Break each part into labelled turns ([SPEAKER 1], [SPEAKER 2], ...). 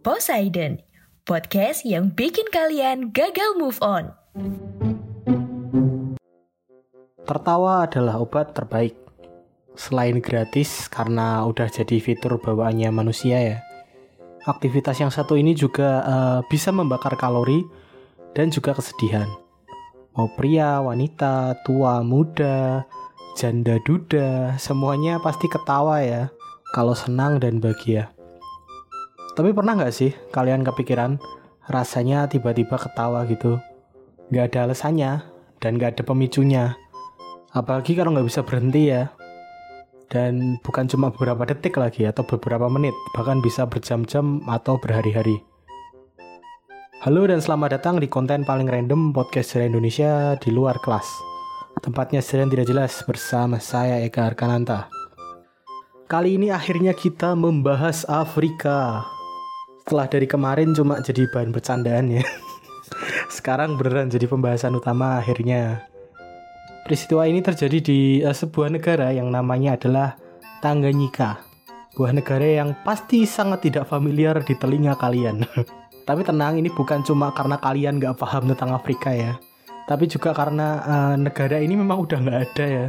[SPEAKER 1] Poseidon, podcast yang bikin kalian gagal move on.
[SPEAKER 2] Tertawa adalah obat terbaik. Selain gratis karena udah jadi fitur bawaannya manusia ya. Aktivitas yang satu ini juga eh, bisa membakar kalori dan juga kesedihan. Mau pria, wanita, tua, muda, janda duda, semuanya pasti ketawa ya kalau senang dan bahagia. Tapi pernah nggak sih kalian kepikiran rasanya tiba-tiba ketawa gitu? Nggak ada alasannya dan nggak ada pemicunya. Apalagi kalau nggak bisa berhenti ya. Dan bukan cuma beberapa detik lagi atau beberapa menit, bahkan bisa berjam-jam atau berhari-hari. Halo dan selamat datang di konten paling random podcast dari Indonesia di luar kelas. Tempatnya sedang tidak jelas bersama saya Eka Arkananta. Kali ini akhirnya kita membahas Afrika. Setelah dari kemarin cuma jadi bahan bercandaan ya. Sekarang beneran jadi pembahasan utama akhirnya. Peristiwa ini terjadi di eh, sebuah negara yang namanya adalah Tanganyika. Sebuah negara yang pasti sangat tidak familiar di telinga kalian. Tapi tenang, ini bukan cuma karena kalian nggak paham tentang Afrika ya. Tapi juga karena eh, negara ini memang udah nggak ada ya.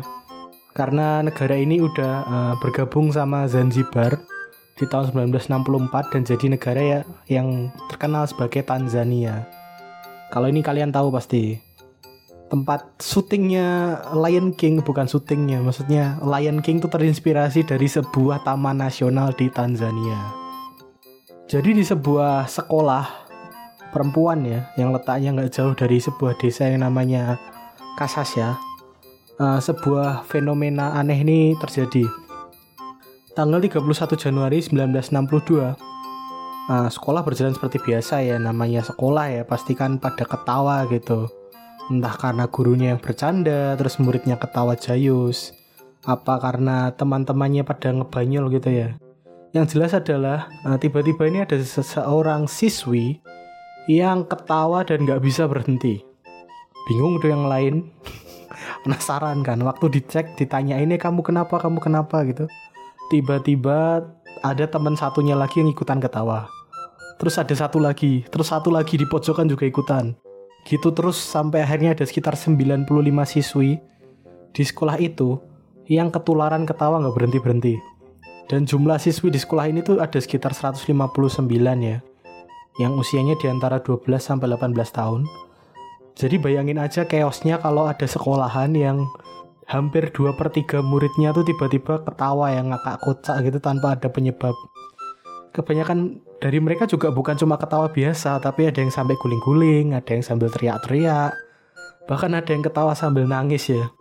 [SPEAKER 2] Karena negara ini udah eh, bergabung sama Zanzibar di tahun 1964 dan jadi negara ya yang terkenal sebagai Tanzania. Kalau ini kalian tahu pasti tempat syutingnya Lion King bukan syutingnya maksudnya Lion King itu terinspirasi dari sebuah taman nasional di Tanzania jadi di sebuah sekolah perempuan ya yang letaknya nggak jauh dari sebuah desa yang namanya Kasasya eh, sebuah fenomena aneh ini terjadi tanggal 31 Januari 1962 Nah, sekolah berjalan seperti biasa ya namanya sekolah ya pastikan pada ketawa gitu. Entah karena gurunya yang bercanda terus muridnya ketawa jayus apa karena teman-temannya pada ngebanyol gitu ya. Yang jelas adalah nah, tiba-tiba ini ada seseorang siswi yang ketawa dan nggak bisa berhenti. Bingung tuh yang lain. Penasaran kan waktu dicek ditanya ini kamu kenapa kamu kenapa? gitu tiba-tiba ada teman satunya lagi yang ikutan ketawa. Terus ada satu lagi terus satu lagi di pojokan juga ikutan. Gitu terus sampai akhirnya ada sekitar 95 siswi di sekolah itu yang ketularan ketawa nggak berhenti berhenti dan jumlah siswi di sekolah ini tuh ada sekitar 159 ya yang usianya di antara 12 sampai 18 tahun. Jadi bayangin aja chaosnya kalau ada sekolahan yang hampir 2 per 3 muridnya tuh tiba-tiba ketawa yang ngakak kocak gitu tanpa ada penyebab kebanyakan dari mereka juga bukan cuma ketawa biasa, tapi ada yang sampai guling-guling, ada yang sambil teriak-teriak, bahkan ada yang ketawa sambil nangis ya.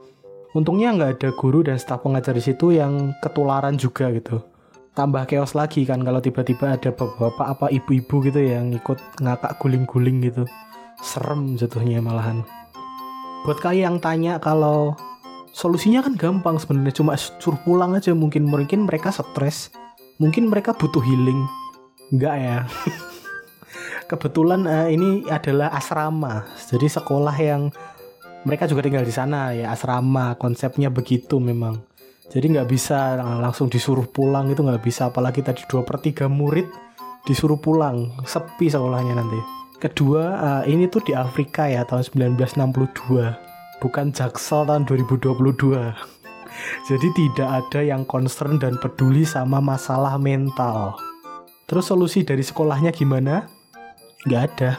[SPEAKER 2] Untungnya nggak ada guru dan staf pengajar di situ yang ketularan juga gitu. Tambah chaos lagi kan kalau tiba-tiba ada bapak-bapak apa ibu-ibu gitu yang ikut ngakak guling-guling gitu. Serem jatuhnya malahan. Buat kalian yang tanya kalau solusinya kan gampang sebenarnya cuma suruh pulang aja mungkin mungkin mereka stres, mungkin mereka butuh healing, Enggak ya. Kebetulan eh, ini adalah asrama. Jadi sekolah yang mereka juga tinggal di sana ya asrama. Konsepnya begitu memang. Jadi nggak bisa langsung disuruh pulang itu nggak bisa. Apalagi tadi dua per 3 murid disuruh pulang. Sepi sekolahnya nanti. Kedua, eh, ini tuh di Afrika ya tahun 1962. Bukan Jaksel tahun 2022. Jadi tidak ada yang concern dan peduli sama masalah mental. Terus solusi dari sekolahnya gimana? nggak ada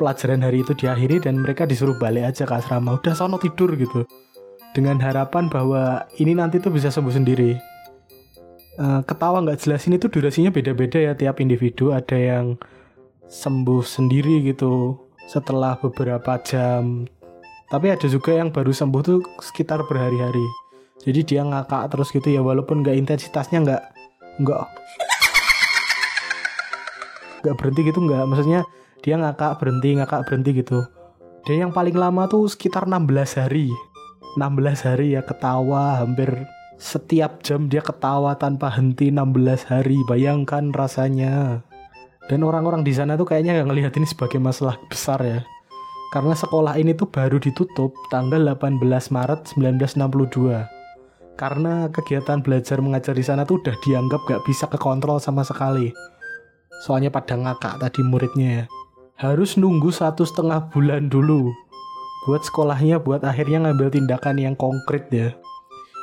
[SPEAKER 2] pelajaran hari itu diakhiri dan mereka disuruh balik aja ke asrama udah sono tidur gitu dengan harapan bahwa ini nanti tuh bisa sembuh sendiri Eh, ketawa nggak jelas ini tuh durasinya beda-beda ya tiap individu ada yang sembuh sendiri gitu setelah beberapa jam tapi ada juga yang baru sembuh tuh sekitar berhari-hari. Jadi dia ngakak terus gitu ya walaupun nggak intensitasnya nggak nggak nggak berhenti gitu nggak. Maksudnya dia ngakak berhenti ngakak berhenti gitu. Dan yang paling lama tuh sekitar 16 hari. 16 hari ya ketawa hampir setiap jam dia ketawa tanpa henti 16 hari. Bayangkan rasanya. Dan orang-orang di sana tuh kayaknya nggak ngelihat ini sebagai masalah besar ya karena sekolah ini tuh baru ditutup tanggal 18 Maret 1962 karena kegiatan belajar mengajar di sana tuh udah dianggap gak bisa kekontrol sama sekali. Soalnya pada ngakak tadi muridnya. Ya harus nunggu satu setengah bulan dulu buat sekolahnya buat akhirnya ngambil tindakan yang konkret ya.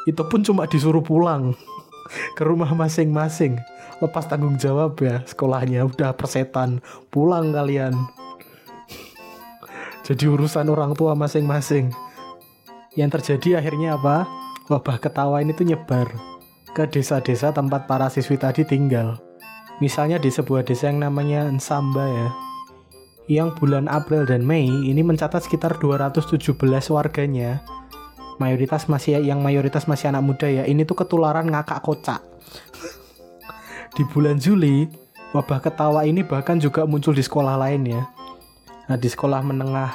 [SPEAKER 2] Itu pun cuma disuruh pulang ke rumah masing-masing. Lepas tanggung jawab ya sekolahnya udah persetan. Pulang kalian jadi urusan orang tua masing-masing. Yang terjadi akhirnya apa? Wabah ketawa ini tuh nyebar ke desa-desa tempat para siswi tadi tinggal. Misalnya di sebuah desa yang namanya Nsamba ya. Yang bulan April dan Mei ini mencatat sekitar 217 warganya. Mayoritas masih yang mayoritas masih anak muda ya. Ini tuh ketularan ngakak kocak. Di bulan Juli wabah ketawa ini bahkan juga muncul di sekolah lain ya nah di sekolah menengah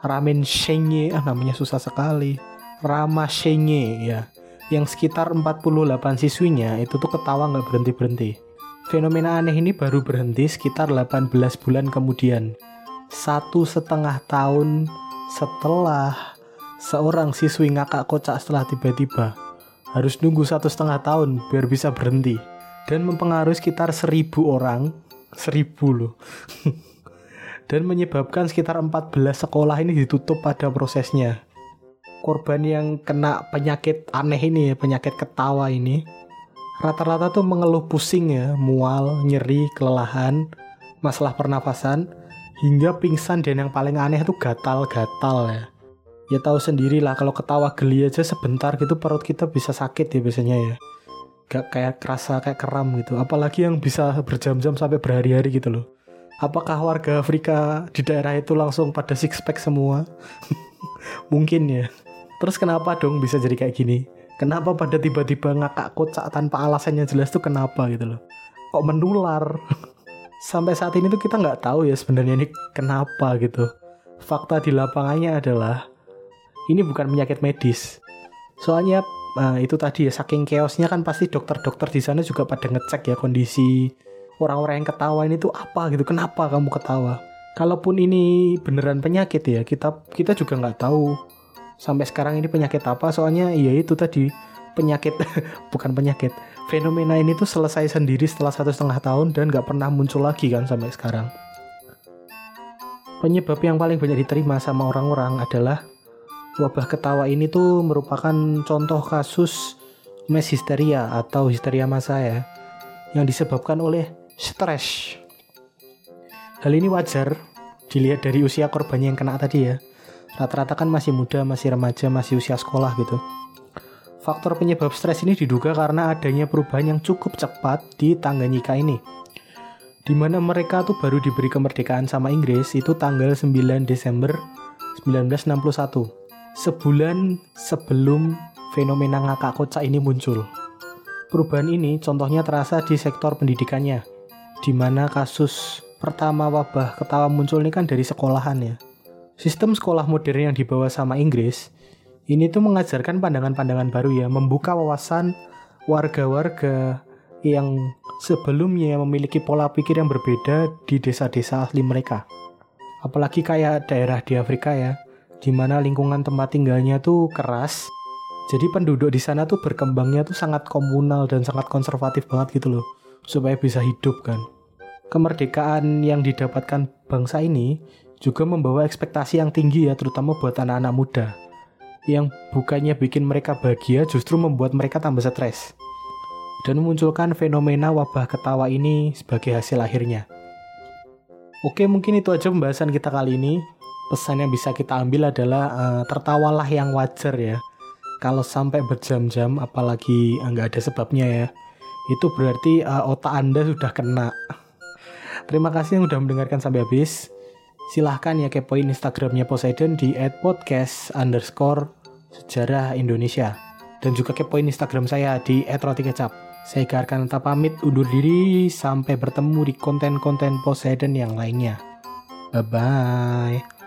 [SPEAKER 2] Ramen Shenye ah namanya susah sekali. Rama Shenye ya. Yang sekitar 48 siswinya itu tuh ketawa nggak berhenti berhenti fenomena aneh ini baru berhenti sekitar 18 bulan kemudian. Satu setengah tahun setelah seorang siswi ngakak kocak setelah tiba-tiba. Harus nunggu satu setengah tahun biar bisa berhenti. Dan mempengaruhi sekitar seribu orang. Seribu loh dan menyebabkan sekitar 14 sekolah ini ditutup pada prosesnya. Korban yang kena penyakit aneh ini ya penyakit ketawa ini rata-rata tuh mengeluh pusing ya mual nyeri kelelahan masalah pernafasan hingga pingsan. Dan yang paling aneh tuh gatal-gatal ya. Ya tahu sendiri lah kalau ketawa geli aja sebentar gitu perut kita bisa sakit ya biasanya ya. Gak kayak kerasa kayak keram gitu. Apalagi yang bisa berjam-jam sampai berhari-hari gitu loh apakah warga Afrika di daerah itu langsung pada six pack semua? Mungkin ya. Terus kenapa dong bisa jadi kayak gini? Kenapa pada tiba-tiba ngakak kocak tanpa alasannya jelas tuh kenapa gitu loh? Kok menular? Sampai saat ini tuh kita nggak tahu ya sebenarnya ini kenapa gitu. Fakta di lapangannya adalah ini bukan penyakit medis. Soalnya uh, itu tadi ya saking chaosnya kan pasti dokter-dokter di sana juga pada ngecek ya kondisi orang-orang yang ketawa ini tuh apa gitu? Kenapa kamu ketawa? Kalaupun ini beneran penyakit ya kita kita juga nggak tahu sampai sekarang ini penyakit apa. Soalnya ya itu tadi penyakit bukan penyakit. Fenomena ini tuh selesai sendiri setelah satu setengah tahun dan nggak pernah muncul lagi kan sampai sekarang. Penyebab yang paling banyak diterima sama orang-orang adalah wabah ketawa ini tuh merupakan contoh kasus mass hysteria atau histeria massa ya yang disebabkan oleh stres. Hal ini wajar dilihat dari usia korbannya yang kena tadi ya. Rata-rata kan masih muda, masih remaja, masih usia sekolah gitu. Faktor penyebab stres ini diduga karena adanya perubahan yang cukup cepat di Tanganyika ini. Di mana mereka tuh baru diberi kemerdekaan sama Inggris itu tanggal 9 Desember 1961 sebulan sebelum fenomena ngakak kocak ini muncul. Perubahan ini contohnya terasa di sektor pendidikannya, di mana kasus pertama wabah ketawa muncul ini kan dari sekolahan ya. Sistem sekolah modern yang dibawa sama Inggris, ini tuh mengajarkan pandangan-pandangan baru ya, membuka wawasan warga-warga yang sebelumnya memiliki pola pikir yang berbeda di desa-desa asli mereka. Apalagi kayak daerah di Afrika ya, di mana lingkungan tempat tinggalnya tuh keras. Jadi penduduk di sana tuh berkembangnya tuh sangat komunal dan sangat konservatif banget gitu loh, supaya bisa hidup kan. Kemerdekaan yang didapatkan bangsa ini juga membawa ekspektasi yang tinggi ya, terutama buat anak-anak muda. Yang bukannya bikin mereka bahagia, justru membuat mereka tambah stres. Dan memunculkan fenomena wabah ketawa ini sebagai hasil akhirnya. Oke, mungkin itu aja pembahasan kita kali ini. Pesan yang bisa kita ambil adalah eh, tertawalah yang wajar ya. Kalau sampai berjam-jam, apalagi eh, nggak ada sebabnya ya, itu berarti eh, otak Anda sudah kena. Terima kasih yang udah mendengarkan sampai habis. Silahkan ya kepoin Instagramnya Poseidon di @podcast underscore sejarah Indonesia. Dan juga kepoin Instagram saya di @rotikecap. Saya Garkan tetap pamit undur diri sampai bertemu di konten-konten Poseidon yang lainnya. Bye-bye.